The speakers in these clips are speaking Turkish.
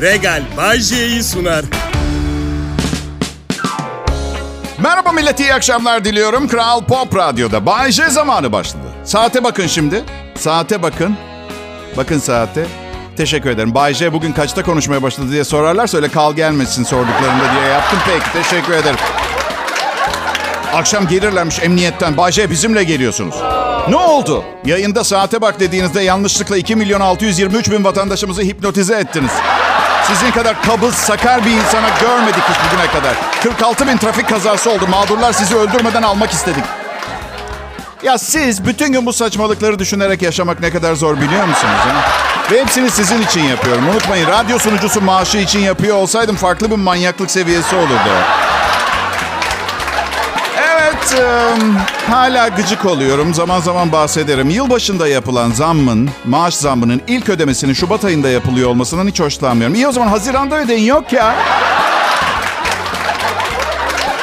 Regal Bajje'yi sunar. Merhaba millet, iyi akşamlar diliyorum. Kral Pop Radyo'da Bay J zamanı başladı. Saate bakın şimdi. Saate bakın. Bakın saate. Teşekkür ederim. Bay J bugün kaçta konuşmaya başladı diye sorarlarsa öyle kal gelmesin sorduklarında diye yaptım. Peki, teşekkür ederim. Akşam gelirlermiş emniyetten. Bay J bizimle geliyorsunuz. Ne oldu? Yayında saate bak dediğinizde yanlışlıkla 2 milyon 623 bin vatandaşımızı hipnotize ettiniz. Sizin kadar kabız, sakar bir insana görmedik hiç bugüne kadar. 46 bin trafik kazası oldu. Mağdurlar sizi öldürmeden almak istedik. Ya siz bütün gün bu saçmalıkları düşünerek yaşamak ne kadar zor biliyor musunuz? Ha? Ve hepsini sizin için yapıyorum. Unutmayın radyo sunucusu maaşı için yapıyor olsaydım farklı bir manyaklık seviyesi olurdu. E, hala gıcık oluyorum. Zaman zaman bahsederim. Yılbaşında yapılan zammın, maaş zammının ilk ödemesinin Şubat ayında yapılıyor olmasından hiç hoşlanmıyorum. İyi o zaman Haziran'da ödeyin yok ya.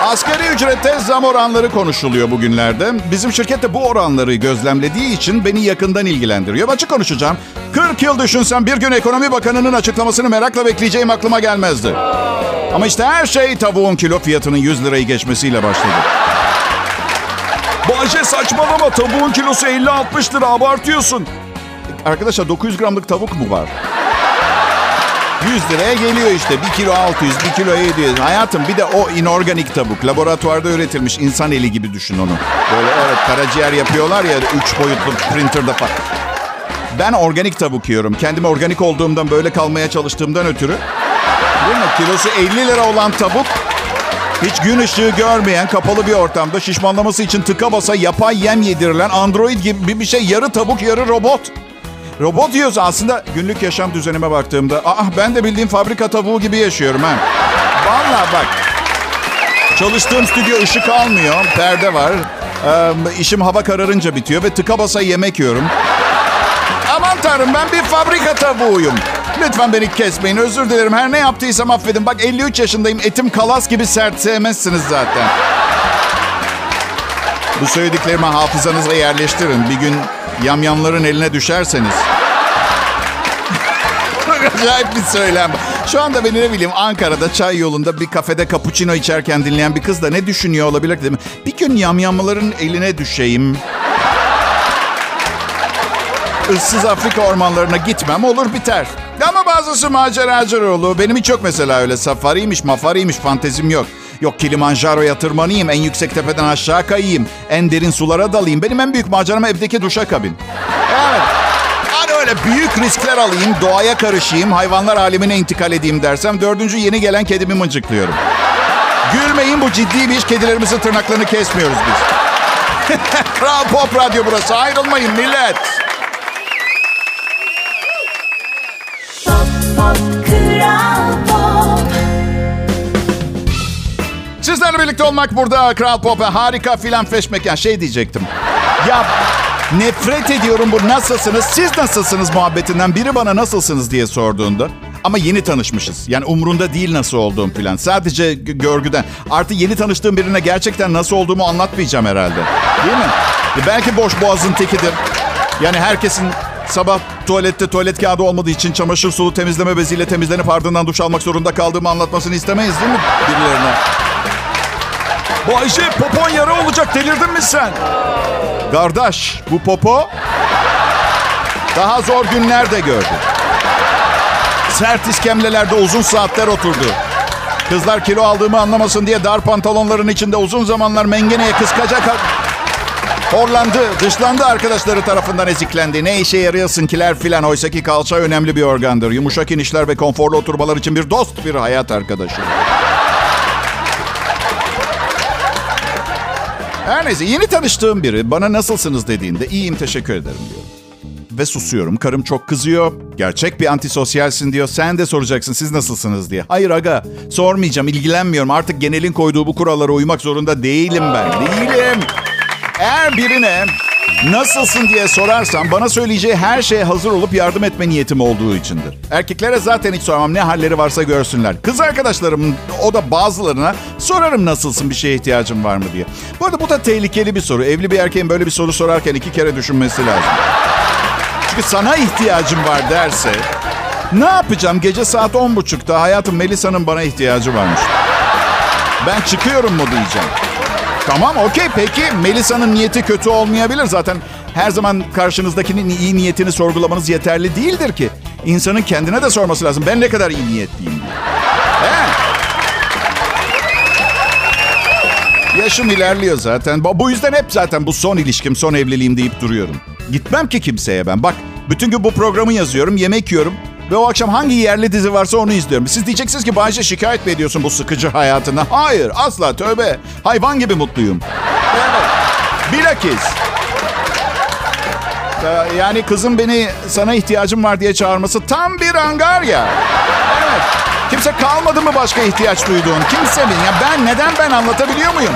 Asgari ücrette zam oranları konuşuluyor bugünlerde. Bizim şirket de bu oranları gözlemlediği için beni yakından ilgilendiriyor. Açık konuşacağım. 40 yıl düşünsem bir gün ekonomi bakanının açıklamasını merakla bekleyeceğim aklıma gelmezdi. Ama işte her şey tavuğun kilo fiyatının 100 lirayı geçmesiyle başladı. Bahçe saçmalama tavuğun kilosu 50-60 lira abartıyorsun. Arkadaşlar 900 gramlık tavuk mu var? 100 liraya geliyor işte. 1 kilo 600, 1 kilo 700. Hayatım bir de o inorganik tavuk. Laboratuvarda üretilmiş insan eli gibi düşün onu. Böyle evet karaciğer yapıyorlar ya 3 boyutlu printerda falan. Ben organik tavuk yiyorum. Kendimi organik olduğumdan böyle kalmaya çalıştığımdan ötürü. Değil mi? Kilosu 50 lira olan tavuk hiç gün ışığı görmeyen kapalı bir ortamda şişmanlaması için tıka basa yapay yem yedirilen android gibi bir şey. Yarı tavuk yarı robot. Robot yiyorsa aslında günlük yaşam düzenime baktığımda ah ben de bildiğim fabrika tavuğu gibi yaşıyorum ha. Vallahi bak. Çalıştığım stüdyo ışık almıyor. Perde var. Ee, işim hava kararınca bitiyor ve tıka basa yemek yiyorum. Aman tanrım ben bir fabrika tavuğuyum. Lütfen beni kesmeyin. Özür dilerim. Her ne yaptıysam affedin. Bak 53 yaşındayım. Etim kalas gibi sert sevmezsiniz zaten. Bu söylediklerimi hafızanıza yerleştirin. Bir gün yamyamların eline düşerseniz. Acayip bir söylem. Şu anda beni ne bileyim Ankara'da çay yolunda bir kafede cappuccino içerken dinleyen bir kız da ne düşünüyor olabilir değil mi? Bir gün yamyamların eline düşeyim. Issız Afrika ormanlarına gitmem olur biter. Bazısı maceracı olur. Benim hiç yok mesela öyle safariymiş mafariymiş fantezim yok. Yok Kilimanjaro'ya tırmanayım, en yüksek tepeden aşağı kayayım, en derin sulara dalayım. Benim en büyük maceram evdeki duşa kabin. Evet. Hani öyle büyük riskler alayım, doğaya karışayım, hayvanlar alemine intikal edeyim dersem dördüncü yeni gelen kedimi mıncıklıyorum. Gülmeyin bu ciddi bir iş. Kedilerimizin tırnaklarını kesmiyoruz biz. Kral Pop Radyo burası. Ayrılmayın millet. Sizlerle birlikte olmak burada Kral Pop'a harika filan feşmek. Yani şey diyecektim. Ya nefret ediyorum bu nasılsınız, siz nasılsınız muhabbetinden biri bana nasılsınız diye sorduğunda. Ama yeni tanışmışız. Yani umrunda değil nasıl olduğum filan. Sadece görgüden. Artı yeni tanıştığım birine gerçekten nasıl olduğumu anlatmayacağım herhalde. Değil mi? E belki boş boğazın tekidir. Yani herkesin sabah tuvalette tuvalet kağıdı olmadığı için çamaşır sulu temizleme beziyle temizlenip ardından duş almak zorunda kaldığımı anlatmasını istemeyiz değil mi birilerine? Bu Ayşe popon yara olacak delirdin mi sen? Kardeş bu popo daha zor günler de gördü. Sert iskemlelerde uzun saatler oturdu. Kızlar kilo aldığımı anlamasın diye dar pantolonların içinde uzun zamanlar mengeneye kıskaca horlandı, dışlandı arkadaşları tarafından eziklendi. Ne işe yarıyorsun kiler filan. Oysa ki kalça önemli bir organdır. Yumuşak inişler ve konforlu oturmalar için bir dost, bir hayat arkadaşı. Her neyse yeni tanıştığım biri bana nasılsınız dediğinde iyiyim teşekkür ederim diyor. Ve susuyorum. Karım çok kızıyor. Gerçek bir antisosyalsin diyor. Sen de soracaksın siz nasılsınız diye. Hayır aga sormayacağım ilgilenmiyorum. Artık genelin koyduğu bu kurallara uymak zorunda değilim ben. Değilim. Eğer birine nasılsın diye sorarsam bana söyleyeceği her şeye hazır olup yardım etme niyetim olduğu içindir. Erkeklere zaten hiç sormam ne halleri varsa görsünler. Kız arkadaşlarım o da bazılarına sorarım nasılsın bir şeye ihtiyacın var mı diye. Bu arada bu da tehlikeli bir soru. Evli bir erkeğin böyle bir soru sorarken iki kere düşünmesi lazım. Çünkü sana ihtiyacım var derse Ne yapacağım? Gece saat 10.30'da hayatım Melisa'nın bana ihtiyacı varmış. Ben çıkıyorum mu diyeceğim. Tamam okey peki Melisa'nın niyeti kötü olmayabilir. Zaten her zaman karşınızdakinin iyi niyetini sorgulamanız yeterli değildir ki. İnsanın kendine de sorması lazım. Ben ne kadar iyi niyetliyim. He. Yaşım ilerliyor zaten. Bu yüzden hep zaten bu son ilişkim, son evliliğim deyip duruyorum. Gitmem ki kimseye ben. Bak bütün gün bu programı yazıyorum, yemek yiyorum. Ve o akşam hangi yerli dizi varsa onu izliyorum. Siz diyeceksiniz ki Bayce şikayet mi ediyorsun bu sıkıcı hayatına? Hayır asla tövbe. Hayvan gibi mutluyum. Evet. Bilakis. Ee, Yani kızım beni sana ihtiyacım var diye çağırması tam bir angarya. Evet. Kimse kalmadı mı başka ihtiyaç duyduğun? Kimse mi? Ya ben neden ben anlatabiliyor muyum?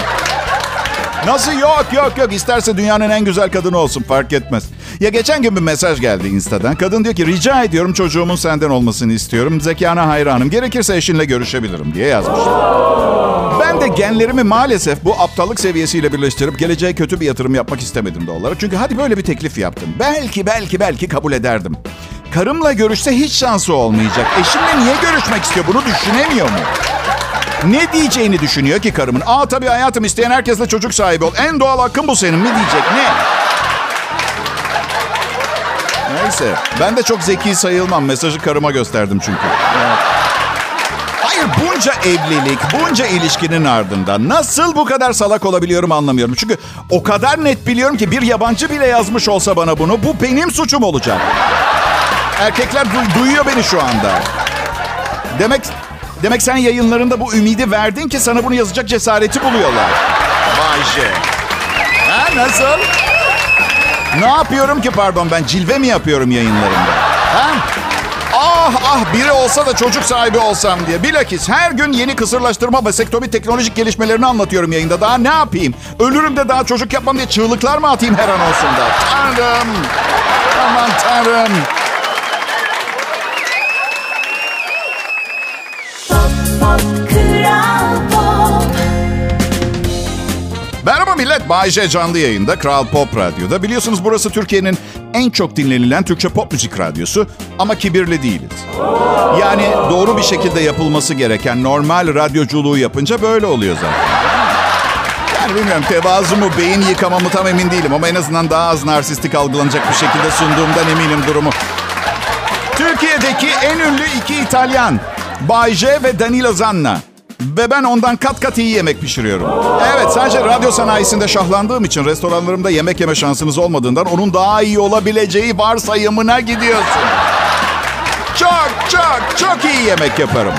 Nasıl yok yok yok isterse dünyanın en güzel kadını olsun fark etmez. Ya geçen gün bir mesaj geldi Insta'dan. Kadın diyor ki rica ediyorum çocuğumun senden olmasını istiyorum. Zekana hayranım. Gerekirse eşinle görüşebilirim diye yazmış. Ben de genlerimi maalesef bu aptallık seviyesiyle birleştirip geleceğe kötü bir yatırım yapmak istemedim de. Çünkü hadi böyle bir teklif yaptım. Belki belki belki kabul ederdim. Karımla görüşse hiç şansı olmayacak. Eşimle niye görüşmek istiyor bunu düşünemiyor mu? Ne diyeceğini düşünüyor ki karımın? Aa tabii hayatım isteyen herkesle çocuk sahibi ol. En doğal hakkın bu senin mi diyecek ne? Neyse ben de çok zeki sayılmam. Mesajı karıma gösterdim çünkü. Hayır bunca evlilik, bunca ilişkinin ardından nasıl bu kadar salak olabiliyorum anlamıyorum. Çünkü o kadar net biliyorum ki bir yabancı bile yazmış olsa bana bunu bu benim suçum olacak. Erkekler du- duyuyor beni şu anda. Demek demek sen yayınlarında bu ümidi verdin ki sana bunu yazacak cesareti buluyorlar. J. Ha nasıl? Ne yapıyorum ki pardon ben cilve mi yapıyorum yayınlarımda? Ha? Ah ah biri olsa da çocuk sahibi olsam diye. Bilakis her gün yeni kısırlaştırma ve sektomi teknolojik gelişmelerini anlatıyorum yayında. Daha ne yapayım? Ölürüm de daha çocuk yapmam diye çığlıklar mı atayım her an olsun da? Tanrım! Aman tanrım! Merhaba millet. Bay J canlı yayında Kral Pop Radyo'da. Biliyorsunuz burası Türkiye'nin en çok dinlenilen Türkçe pop müzik radyosu. Ama kibirli değiliz. Yani doğru bir şekilde yapılması gereken normal radyoculuğu yapınca böyle oluyor zaten. Yani bilmiyorum tevazu mu, beyin yıkama mı tam emin değilim. Ama en azından daha az narsistik algılanacak bir şekilde sunduğumdan eminim durumu. Türkiye'deki en ünlü iki İtalyan. Bay J ve Danilo Zanna. Ve ben ondan kat kat iyi yemek pişiriyorum. Evet sadece radyo sanayisinde şahlandığım için restoranlarımda yemek yeme şansınız olmadığından onun daha iyi olabileceği varsayımına gidiyorsun. Çok çok çok iyi yemek yaparım.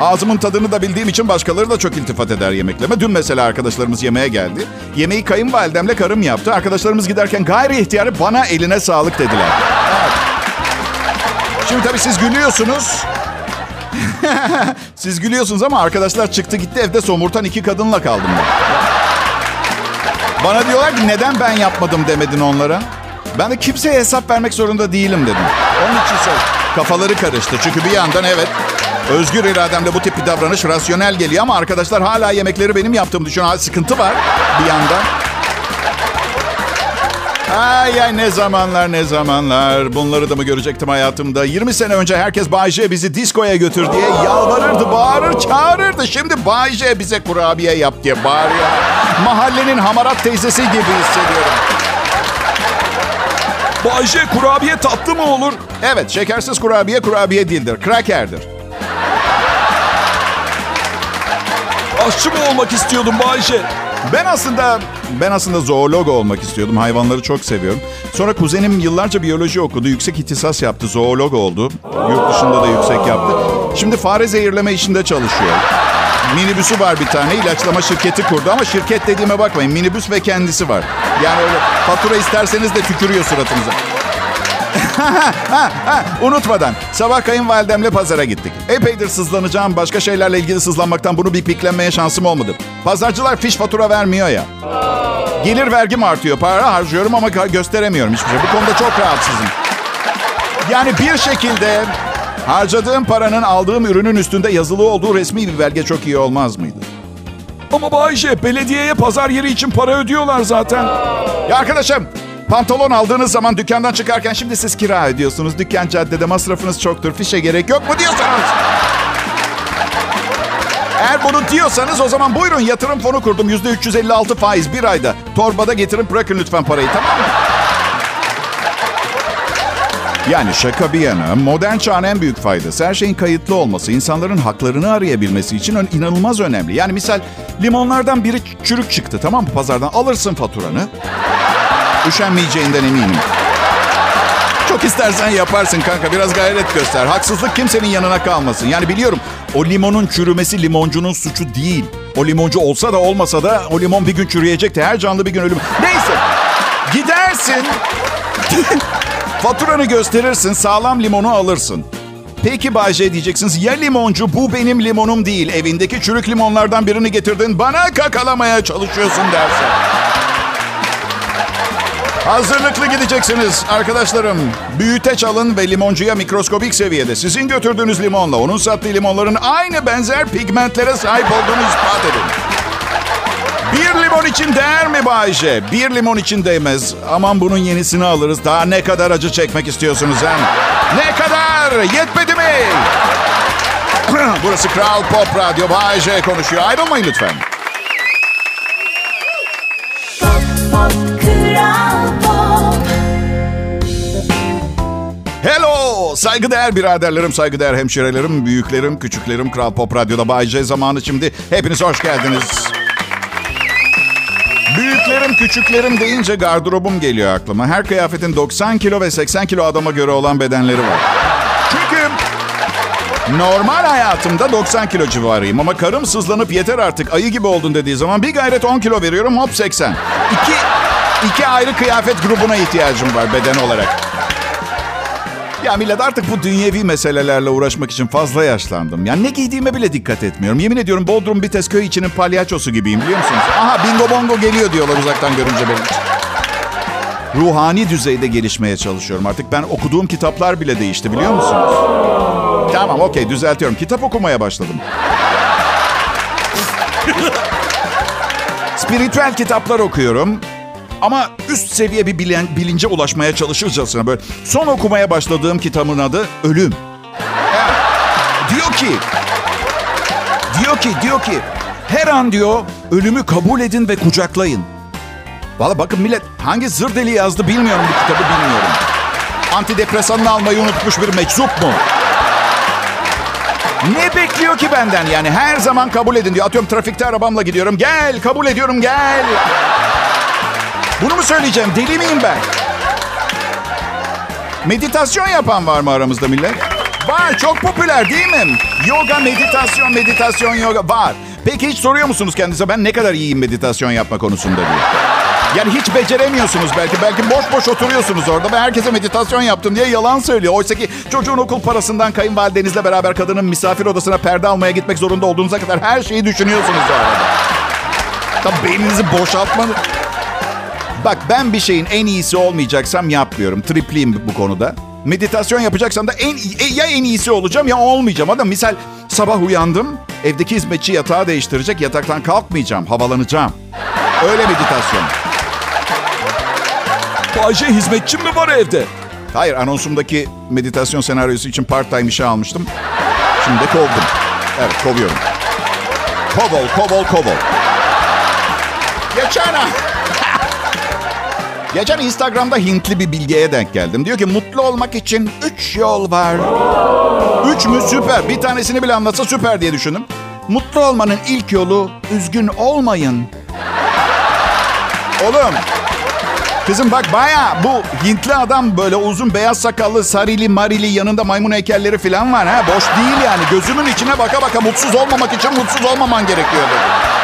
Ağzımın tadını da bildiğim için başkaları da çok iltifat eder yemekleme. Dün mesela arkadaşlarımız yemeğe geldi. Yemeği kayınvalidemle karım yaptı. Arkadaşlarımız giderken gayri ihtiyarı bana eline sağlık dediler. Evet. Şimdi tabii siz gülüyorsunuz. Siz gülüyorsunuz ama arkadaşlar çıktı gitti evde somurtan iki kadınla kaldım ben. Bana diyorlar ki neden ben yapmadım demedin onlara. Ben de kimseye hesap vermek zorunda değilim dedim. Onun için söyle. Kafaları karıştı. Çünkü bir yandan evet özgür irademle bu tip bir davranış rasyonel geliyor ama arkadaşlar hala yemekleri benim yaptığımı düşünüyor. Sıkıntı var bir yandan. Ay ay ne zamanlar ne zamanlar. Bunları da mı görecektim hayatımda? 20 sene önce herkes Bay J bizi diskoya götür diye yalvarırdı, bağırır, çağırırdı. Şimdi Bay J bize kurabiye yap diye bağırıyor. Mahallenin hamarat teyzesi gibi hissediyorum. Bay J kurabiye tatlı mı olur? Evet, şekersiz kurabiye kurabiye değildir. Krakerdir. Aşçı mı olmak istiyordum Bay J? Ben aslında ben aslında zoolog olmak istiyordum. Hayvanları çok seviyorum. Sonra kuzenim yıllarca biyoloji okudu. Yüksek ihtisas yaptı. Zoolog oldu. Yurt dışında da yüksek yaptı. Şimdi fare zehirleme işinde çalışıyor. Minibüsü var bir tane. ilaçlama şirketi kurdu ama şirket dediğime bakmayın. Minibüs ve kendisi var. Yani öyle fatura isterseniz de tükürüyor suratınıza. unutmadan sabah kayınvalidemle pazara gittik. Epeydir sızlanacağım başka şeylerle ilgili sızlanmaktan bunu bir piklenmeye şansım olmadı. Pazarcılar fiş fatura vermiyor ya. Gelir vergim artıyor. Para harcıyorum ama gösteremiyorum hiçbir şey. Bu konuda çok rahatsızım. Yani bir şekilde harcadığım paranın aldığım ürünün üstünde yazılı olduğu resmi bir belge çok iyi olmaz mıydı? Ama Bay J belediyeye pazar yeri için para ödüyorlar zaten. Ya arkadaşım Pantolon aldığınız zaman dükkandan çıkarken şimdi siz kira ödüyorsunuz. Dükkan caddede masrafınız çoktur. Fişe gerek yok mu diyorsanız. Eğer bunu diyorsanız o zaman buyurun yatırım fonu kurdum. Yüzde 356 faiz bir ayda. Torbada getirip bırakın lütfen parayı tamam mı? Yani şaka bir yana modern çağın en büyük faydası her şeyin kayıtlı olması, insanların haklarını arayabilmesi için inanılmaz önemli. Yani misal limonlardan biri çürük çıktı tamam mı pazardan alırsın faturanı. Üşenmeyeceğinden eminim. Çok istersen yaparsın kanka biraz gayret göster. Haksızlık kimsenin yanına kalmasın. Yani biliyorum o limonun çürümesi limoncunun suçu değil. O limoncu olsa da olmasa da o limon bir gün çürüyecekti. Her canlı bir gün ölüm. Neyse gidersin Faturanı gösterirsin, sağlam limonu alırsın. Peki Bayce diyeceksiniz. Ya limoncu bu benim limonum değil. Evindeki çürük limonlardan birini getirdin. Bana kakalamaya çalışıyorsun dersin. Hazırlıklı gideceksiniz arkadaşlarım. Büyüteç alın ve limoncuya mikroskobik seviyede sizin götürdüğünüz limonla onun sattığı limonların aynı benzer pigmentlere sahip olduğunu ispat edin. Bir limon için değer mi Bayce? Bir limon için değmez. Aman bunun yenisini alırız. Daha ne kadar acı çekmek istiyorsunuz hem? Ne kadar? Yetmedi mi? Burası Kral Pop Radyo. Bayce konuşuyor. Ayrılmayın lütfen. Hello! Saygıdeğer biraderlerim, saygıdeğer hemşirelerim, büyüklerim, küçüklerim. Kral Pop Radyo'da Bayce zamanı şimdi. Hepiniz hoş geldiniz. Büyüklerim, küçüklerim deyince gardırobum geliyor aklıma. Her kıyafetin 90 kilo ve 80 kilo adama göre olan bedenleri var. Çünkü normal hayatımda 90 kilo civarıyım. Ama karım sızlanıp yeter artık ayı gibi oldun dediği zaman bir gayret 10 kilo veriyorum hop 80. İki, iki ayrı kıyafet grubuna ihtiyacım var beden olarak. Ya millet artık bu dünyevi meselelerle uğraşmak için fazla yaşlandım. Yani ne giydiğime bile dikkat etmiyorum. Yemin ediyorum Bodrum Bites köy içinin palyaçosu gibiyim biliyor musunuz? Aha bingo bongo geliyor diyorlar uzaktan görünce benim için. Ruhani düzeyde gelişmeye çalışıyorum artık. Ben okuduğum kitaplar bile değişti biliyor musunuz? Tamam okey düzeltiyorum. Kitap okumaya başladım. Spiritüel kitaplar okuyorum. Ama üst seviye bir bilen, bilince ulaşmaya çalışırcasına böyle. Son okumaya başladığım kitabın adı Ölüm. Diyor ki, diyor ki, diyor ki, her an diyor ölümü kabul edin ve kucaklayın. Valla bakın millet hangi zır deli yazdı bilmiyorum bu kitabı bilmiyorum. Antidepresanını almayı unutmuş bir meczup mu? Ne bekliyor ki benden yani her zaman kabul edin diyor. Atıyorum trafikte arabamla gidiyorum. Gel kabul ediyorum gel. Bunu mu söyleyeceğim? Deli miyim ben? Meditasyon yapan var mı aramızda millet? Var. Çok popüler değil mi? Yoga, meditasyon, meditasyon, yoga. Var. Peki hiç soruyor musunuz kendinize ben ne kadar iyiyim meditasyon yapma konusunda diye? Yani hiç beceremiyorsunuz belki. Belki boş boş oturuyorsunuz orada. Ben herkese meditasyon yaptım diye yalan söylüyor. Oysa ki çocuğun okul parasından kayınvalidenizle beraber kadının misafir odasına perde almaya gitmek zorunda olduğunuza kadar her şeyi düşünüyorsunuz o arada. Tabii beyninizi boşaltmanız... Bak ben bir şeyin en iyisi olmayacaksam yapmıyorum. Tripliyim bu konuda. Meditasyon yapacaksam da en ya en iyisi olacağım ya olmayacağım. Adam misal sabah uyandım. Evdeki hizmetçi yatağı değiştirecek. Yataktan kalkmayacağım. Havalanacağım. Öyle meditasyon. Bayce hizmetçim mi var evde? Hayır anonsumdaki meditasyon senaryosu için part time işe almıştım. Şimdi de kovdum. Evet kovuyorum. Kovol, kovol, kovol. Geçen. Geçen Instagram'da Hintli bir bilgiye denk geldim. Diyor ki mutlu olmak için üç yol var. Üç mü? Süper. Bir tanesini bile anlatsa süper diye düşündüm. Mutlu olmanın ilk yolu üzgün olmayın. Oğlum Kızım bak baya bu Hintli adam böyle uzun beyaz sakallı sarili marili yanında maymun heykelleri falan var ha. Boş değil yani. Gözümün içine baka baka mutsuz olmamak için mutsuz olmaman gerekiyor dedi.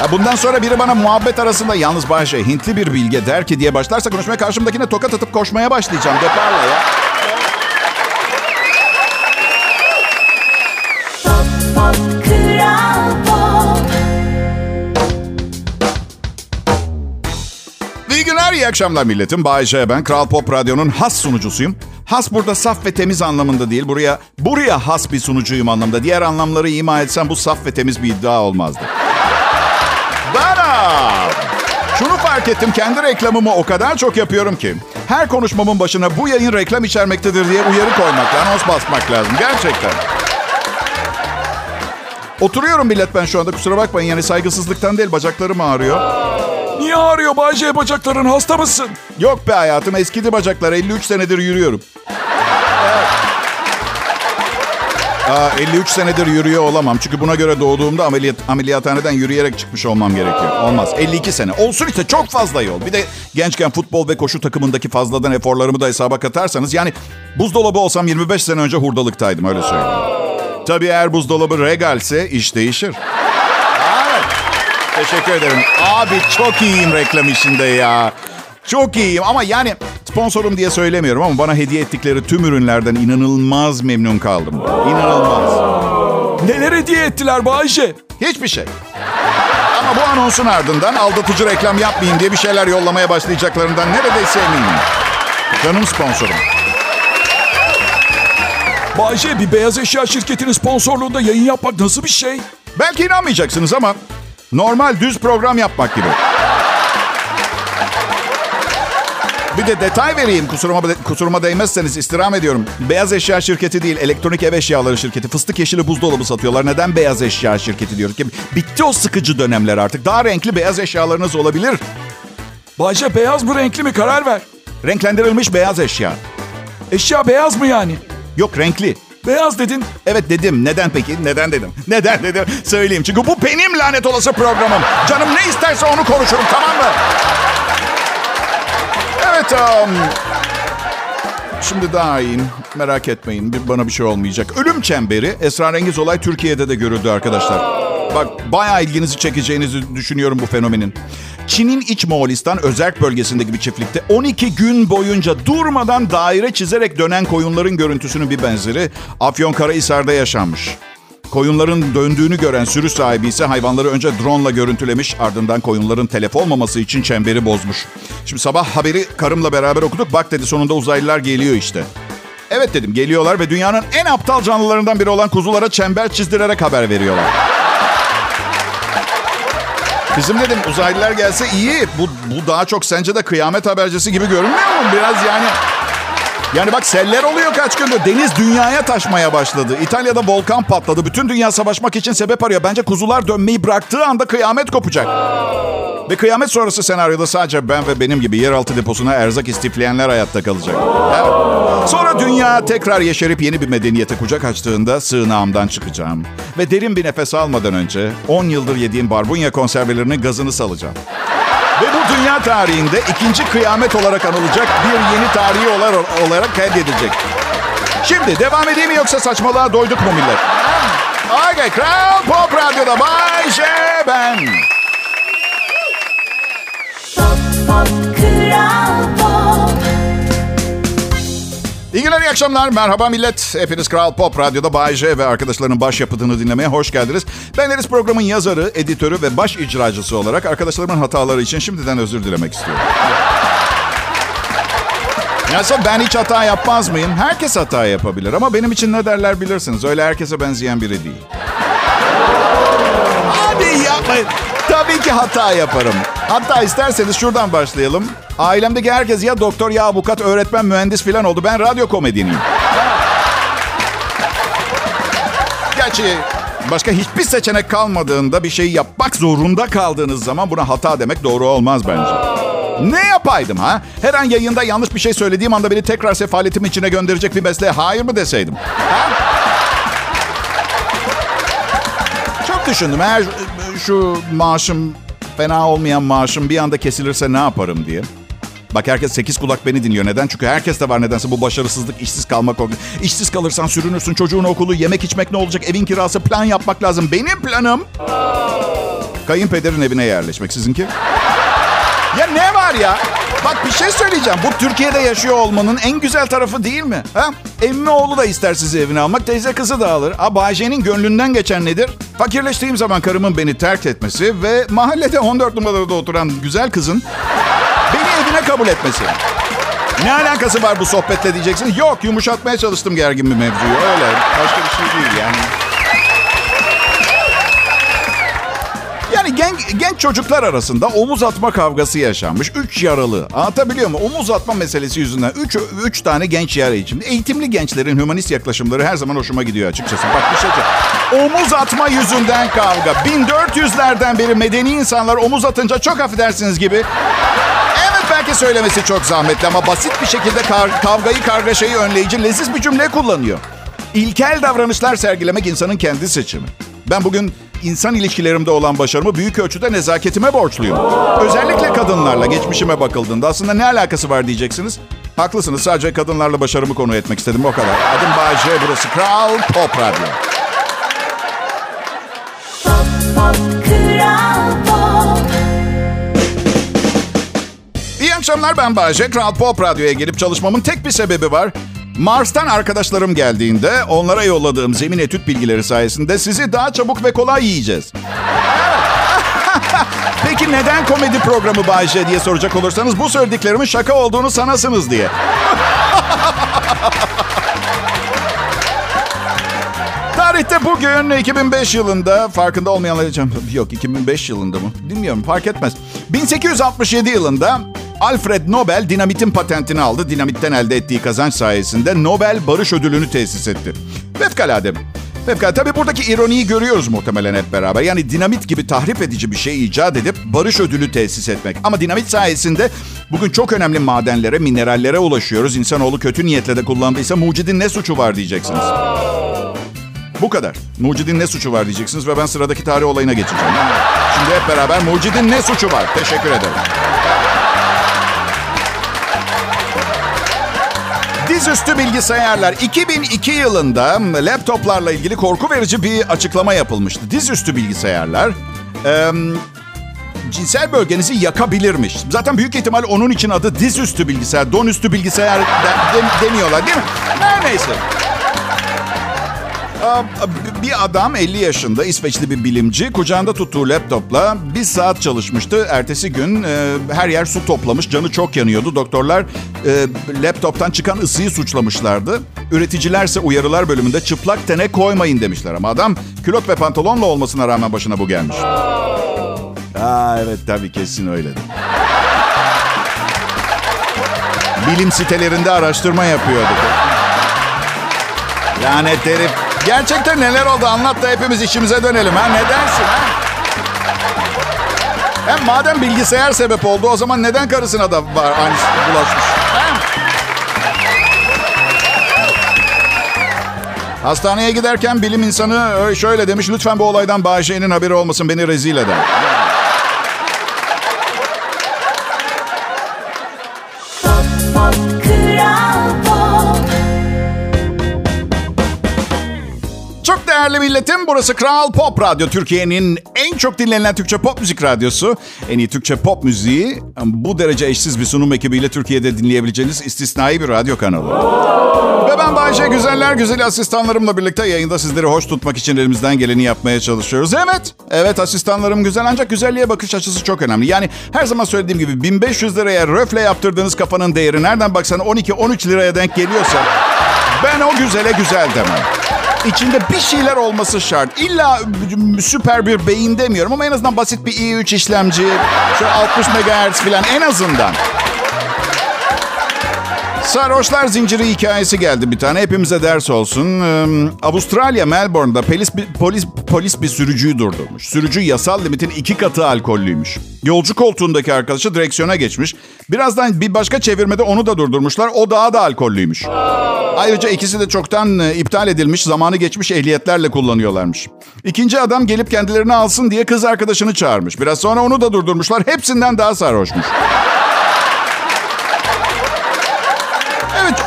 Ya bundan sonra biri bana muhabbet arasında yalnız Bayşe Hintli bir bilge der ki diye başlarsa konuşmaya karşımdakine tokat atıp koşmaya başlayacağım. Deparla ya. Pop, pop, Kral Pop. İyi günler, iyi akşamlar milletim. Bay J ben. Kral Pop Radyo'nun has sunucusuyum. Has burada saf ve temiz anlamında değil. Buraya buraya has bir sunucuyum anlamda. Diğer anlamları ima etsem bu saf ve temiz bir iddia olmazdı. Şunu fark ettim. Kendi reklamımı o kadar çok yapıyorum ki. Her konuşmamın başına bu yayın reklam içermektedir diye uyarı koymak, anons basmak lazım. Gerçekten. Oturuyorum millet ben şu anda kusura bakmayın. Yani saygısızlıktan değil bacaklarım ağrıyor. Niye ağrıyor Bayce bacakların hasta mısın? Yok be hayatım eskidi bacaklar. 53 senedir yürüyorum. Aa, 53 senedir yürüyor olamam. Çünkü buna göre doğduğumda ameliyat, ameliyathaneden yürüyerek çıkmış olmam gerekiyor. Olmaz. 52 sene. Olsun işte çok fazla yol. Bir de gençken futbol ve koşu takımındaki fazladan eforlarımı da hesaba katarsanız... Yani buzdolabı olsam 25 sene önce hurdalıktaydım öyle söyleyeyim. Tabii eğer buzdolabı regalse iş değişir. Evet. Teşekkür ederim. Abi çok iyiyim reklam işinde ya. Çok iyiyim ama yani sponsorum diye söylemiyorum ama bana hediye ettikleri tüm ürünlerden inanılmaz memnun kaldım. İnanılmaz. Neler hediye ettiler Bayce? Hiçbir şey. Ama bu anonsun ardından aldatıcı reklam yapmayayım diye bir şeyler yollamaya başlayacaklarından neredeyse eminim. Canım sponsorum. Bayce bir beyaz eşya şirketinin sponsorluğunda yayın yapmak nasıl bir şey? Belki inanmayacaksınız ama normal düz program yapmak gibi. Bir de detay vereyim kusuruma, kusuruma değmezseniz istirham ediyorum. Beyaz eşya şirketi değil elektronik ev eşyaları şirketi. Fıstık yeşili buzdolabı satıyorlar. Neden beyaz eşya şirketi diyoruz ki? Bitti o sıkıcı dönemler artık. Daha renkli beyaz eşyalarınız olabilir. Bayce beyaz mı renkli mi karar ver. Renklendirilmiş beyaz eşya. Eşya beyaz mı yani? Yok renkli. Beyaz dedin. Evet dedim. Neden peki? Neden dedim? Neden dedim? Söyleyeyim. Çünkü bu benim lanet olası programım. Canım ne isterse onu konuşurum tamam mı? Evet. Um, şimdi daha iyiyim. Merak etmeyin. Bir, bana bir şey olmayacak. Ölüm çemberi esrarengiz olay Türkiye'de de görüldü arkadaşlar. Bak bayağı ilginizi çekeceğinizi düşünüyorum bu fenomenin. Çin'in iç Moğolistan özerk bölgesindeki bir çiftlikte 12 gün boyunca durmadan daire çizerek dönen koyunların görüntüsünün bir benzeri Afyonkarahisar'da yaşanmış. Koyunların döndüğünü gören sürü sahibi ise hayvanları önce drone ile görüntülemiş ardından koyunların telef olmaması için çemberi bozmuş. Şimdi sabah haberi karımla beraber okuduk. Bak dedi sonunda uzaylılar geliyor işte. Evet dedim geliyorlar ve dünyanın en aptal canlılarından biri olan kuzulara çember çizdirerek haber veriyorlar. Bizim dedim uzaylılar gelse iyi. Bu, bu daha çok sence de kıyamet habercisi gibi görünmüyor mu? Biraz yani... Yani bak seller oluyor kaç gündür. Deniz dünyaya taşmaya başladı. İtalya'da volkan patladı. Bütün dünya savaşmak için sebep arıyor. Bence kuzular dönmeyi bıraktığı anda kıyamet kopacak. Ve kıyamet sonrası senaryoda sadece ben ve benim gibi yeraltı deposuna erzak istifleyenler hayatta kalacak. Sonra dünya tekrar yeşerip yeni bir medeniyete kucak açtığında sığınağımdan çıkacağım. Ve derin bir nefes almadan önce 10 yıldır yediğim barbunya konservelerinin gazını salacağım. Ve bu dünya tarihinde ikinci kıyamet olarak anılacak bir yeni tarihi olarak, kaydedilecek. Şimdi devam edeyim mi yoksa saçmalığa doyduk mu millet? Okay, Kral Pop Radyo'da Bay J ben. Günler, iyi akşamlar. Merhaba millet. Hepiniz Kral Pop Radyo'da Bay J ve arkadaşlarının başyapıtını dinlemeye hoş geldiniz. Ben Deniz programın yazarı, editörü ve baş icracısı olarak arkadaşlarımın hataları için şimdiden özür dilemek istiyorum. Nasıl ben hiç hata yapmaz mıyım? Herkes hata yapabilir ama benim için ne derler bilirsiniz. Öyle herkese benzeyen biri değil. Hadi yapmayın. Tabii ki hata yaparım. Hatta isterseniz şuradan başlayalım. Ailemdeki herkes ya doktor ya avukat, öğretmen, mühendis falan oldu. Ben radyo komedyeniyim. Gerçi başka hiçbir seçenek kalmadığında bir şeyi yapmak zorunda kaldığınız zaman buna hata demek doğru olmaz bence. Ne yapaydım ha? Her an yayında yanlış bir şey söylediğim anda beni tekrar sefaletim içine gönderecek bir mesleğe hayır mı deseydim? Ha? Çok düşündüm. Eğer şu maaşım, fena olmayan maaşım bir anda kesilirse ne yaparım diye. Bak herkes sekiz kulak beni dinliyor. Neden? Çünkü herkes de var nedense bu başarısızlık, işsiz kalmak. İşsiz kalırsan sürünürsün, çocuğun okulu, yemek içmek ne olacak, evin kirası, plan yapmak lazım. Benim planım kayınpederin evine yerleşmek. Sizinki? Ya ne var ya? Bak bir şey söyleyeceğim. Bu Türkiye'de yaşıyor olmanın en güzel tarafı değil mi? Ha? Emmi oğlu da ister sizi evine almak, teyze kızı da alır. Ha, Bayce'nin gönlünden geçen nedir? Fakirleştiğim zaman karımın beni terk etmesi ve mahallede 14 numarada oturan güzel kızın beni evine kabul etmesi. Ne alakası var bu sohbetle diyeceksin. Yok yumuşatmaya çalıştım gergin bir mevzuyu. Öyle başka bir şey değil yani. Yani genç, genç çocuklar arasında omuz atma kavgası yaşanmış. Üç yaralı. Anlatabiliyor muyum? Omuz atma meselesi yüzünden üç, üç tane genç yara için. Eğitimli gençlerin hümanist yaklaşımları her zaman hoşuma gidiyor açıkçası. Bak bir şey. Omuz atma yüzünden kavga. 1400'lerden beri medeni insanlar omuz atınca çok affedersiniz gibi Evet belki söylemesi çok zahmetli ama basit bir şekilde kavgayı kargaşayı önleyici leziz bir cümle kullanıyor. İlkel davranışlar sergilemek insanın kendi seçimi. Ben bugün insan ilişkilerimde olan başarımı büyük ölçüde nezaketime borçluyum. Özellikle kadınlarla geçmişime bakıldığında aslında ne alakası var diyeceksiniz. Haklısınız sadece kadınlarla başarımı konu etmek istedim o kadar. Adım Bayece burası Kral Pop Radyo. İyi akşamlar ben Bayece. Kral Pop Radyo'ya gelip çalışmamın tek bir sebebi var. Mars'tan arkadaşlarım geldiğinde onlara yolladığım zemin etüt bilgileri sayesinde sizi daha çabuk ve kolay yiyeceğiz. Peki neden komedi programı Bayece diye soracak olursanız bu söylediklerimin şaka olduğunu sanasınız diye. Tarihte bugün 2005 yılında farkında olmayanlar için yok 2005 yılında mı bilmiyorum fark etmez. 1867 yılında Alfred Nobel dinamitin patentini aldı. Dinamitten elde ettiği kazanç sayesinde Nobel Barış Ödülünü tesis etti. Fevkalade. Fevkalade. Tabii buradaki ironiyi görüyoruz muhtemelen hep beraber. Yani dinamit gibi tahrip edici bir şey icat edip barış ödülü tesis etmek. Ama dinamit sayesinde bugün çok önemli madenlere, minerallere ulaşıyoruz. İnsanoğlu kötü niyetle de kullandıysa mucidin ne suçu var diyeceksiniz. Bu kadar. Mucidin ne suçu var diyeceksiniz ve ben sıradaki tarih olayına geçeceğim. Şimdi hep beraber mucidin ne suçu var? Teşekkür ederim. Dizüstü bilgisayarlar 2002 yılında laptoplarla ilgili korku verici bir açıklama yapılmıştı. Dizüstü bilgisayarlar e, cinsel bölgenizi yakabilirmiş. Zaten büyük ihtimal onun için adı dizüstü bilgisayar, donüstü bilgisayar de- de- demiyorlar değil mi? Neyse. Aa, Bir adam 50 yaşında İsveçli bir bilimci kucağında tuttuğu laptopla bir saat çalışmıştı. Ertesi gün e, her yer su toplamış. Canı çok yanıyordu. Doktorlar e, laptoptan çıkan ısıyı suçlamışlardı. Üreticilerse uyarılar bölümünde çıplak tene koymayın demişler. Ama adam külot ve pantolonla olmasına rağmen başına bu gelmiş. Aa evet tabii kesin öyle. Bilim sitelerinde araştırma yapıyordu. Lanet herif. Gerçekten neler oldu anlat da hepimiz işimize dönelim ha. Ne dersin ha? Hem madem bilgisayar sebep oldu o zaman neden karısına da var aynısı bulaşmış? Ha? Hastaneye giderken bilim insanı ö, şöyle demiş. Lütfen bu olaydan Bayşe'nin haberi olmasın beni rezil eder. Milletim burası Kral Pop Radyo. Türkiye'nin en çok dinlenen Türkçe pop müzik radyosu. En iyi Türkçe pop müziği bu derece eşsiz bir sunum ekibiyle Türkiye'de dinleyebileceğiniz istisnai bir radyo kanalı. Ve ben Bayşe Güzeller Güzel asistanlarımla birlikte yayında sizleri hoş tutmak için elimizden geleni yapmaya çalışıyoruz. Evet, evet asistanlarım güzel ancak güzelliğe bakış açısı çok önemli. Yani her zaman söylediğim gibi 1500 liraya röfle yaptırdığınız kafanın değeri nereden baksan 12-13 liraya denk geliyorsa ben o güzele güzel demem. İçinde bir şeyler olması şart. İlla süper bir beyin demiyorum ama en azından basit bir i3 işlemci, şöyle 60 MHz falan en azından. Sarhoşlar zinciri hikayesi geldi bir tane. Hepimize ders olsun. Ee, Avustralya Melbourne'da polis, polis, polis bir sürücüyü durdurmuş. Sürücü yasal limitin iki katı alkollüymüş. Yolcu koltuğundaki arkadaşı direksiyona geçmiş. Birazdan bir başka çevirmede onu da durdurmuşlar. O daha da alkollüymüş. Ayrıca ikisi de çoktan e, iptal edilmiş, zamanı geçmiş ehliyetlerle kullanıyorlarmış. İkinci adam gelip kendilerini alsın diye kız arkadaşını çağırmış. Biraz sonra onu da durdurmuşlar. Hepsinden daha sarhoşmuş.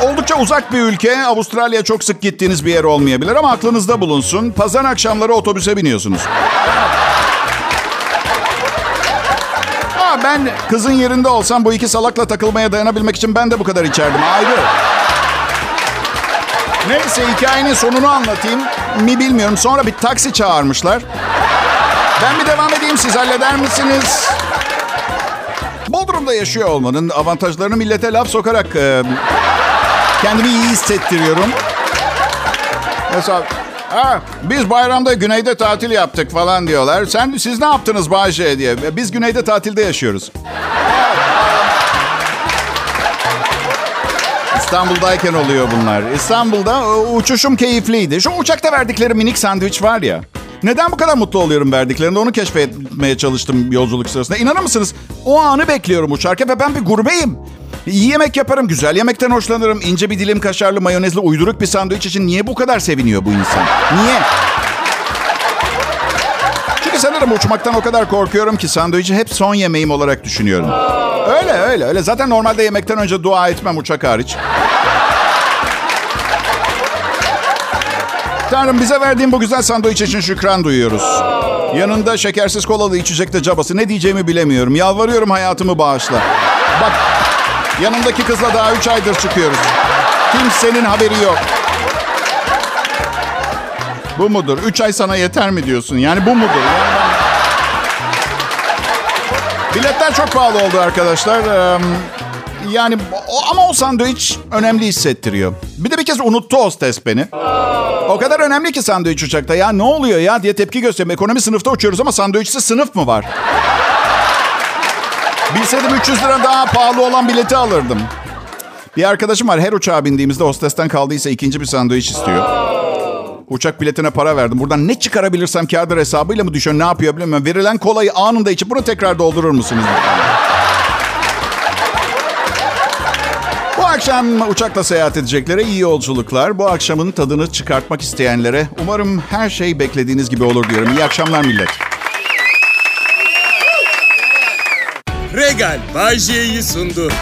Oldukça uzak bir ülke. Avustralya çok sık gittiğiniz bir yer olmayabilir ama aklınızda bulunsun. Pazar akşamları otobüse biniyorsunuz. Ha, ben kızın yerinde olsam bu iki salakla takılmaya dayanabilmek için ben de bu kadar içerdim. Ayrı. Neyse hikayenin sonunu anlatayım mi bilmiyorum. Sonra bir taksi çağırmışlar. Ben bir devam edeyim siz halleder misiniz? Bodrum'da yaşıyor olmanın avantajlarını millete laf sokarak e, kendimi iyi hissettiriyorum. Mesela Ha, biz bayramda güneyde tatil yaptık falan diyorlar. Sen siz ne yaptınız Bayce diye. Biz güneyde tatilde yaşıyoruz. İstanbul'dayken oluyor bunlar. İstanbul'da e, uçuşum keyifliydi. Şu uçakta verdikleri minik sandviç var ya. Neden bu kadar mutlu oluyorum verdiklerinde onu keşfetmeye çalıştım yolculuk sırasında. İnanır mısınız? O anı bekliyorum uçarken ve ben bir gurbeyim. İyi yemek yaparım, güzel yemekten hoşlanırım. İnce bir dilim kaşarlı mayonezli uyduruk bir sandviç için niye bu kadar seviniyor bu insan? Niye? Çünkü sanırım uçmaktan o kadar korkuyorum ki sandviçi hep son yemeğim olarak düşünüyorum. Öyle öyle öyle. Zaten normalde yemekten önce dua etmem uçak hariç. Tanrım bize verdiğin bu güzel sandviç için şükran duyuyoruz. Yanında şekersiz kolalı içecekte cabası. Ne diyeceğimi bilemiyorum. Yalvarıyorum hayatımı bağışla. Bak yanımdaki kızla daha üç aydır çıkıyoruz. Kimsenin haberi yok. Bu mudur? Üç ay sana yeter mi diyorsun? Yani bu mudur? Yani ben... Biletler çok pahalı oldu arkadaşlar. Yani ama o sandviç önemli hissettiriyor. Bir de bir kez unuttu hostes beni. O kadar önemli ki sandviç uçakta. Ya ne oluyor ya diye tepki gösteriyorum. Ekonomi sınıfta uçuyoruz ama sandviçsiz sınıf mı var? Bilseydim 300 lira daha pahalı olan bileti alırdım. Bir arkadaşım var her uçağa bindiğimizde hostesten kaldıysa ikinci bir sandviç istiyor. Uçak biletine para verdim. Buradan ne çıkarabilirsem kağıdır hesabıyla mı düşüyor ne yapıyor bilmiyorum. Verilen kolayı anında içip bunu tekrar doldurur musunuz? Akşam uçakla seyahat edeceklere iyi yolculuklar. Bu akşamın tadını çıkartmak isteyenlere umarım her şey beklediğiniz gibi olur diyorum. İyi akşamlar millet. Regal Bay J'yi sundu.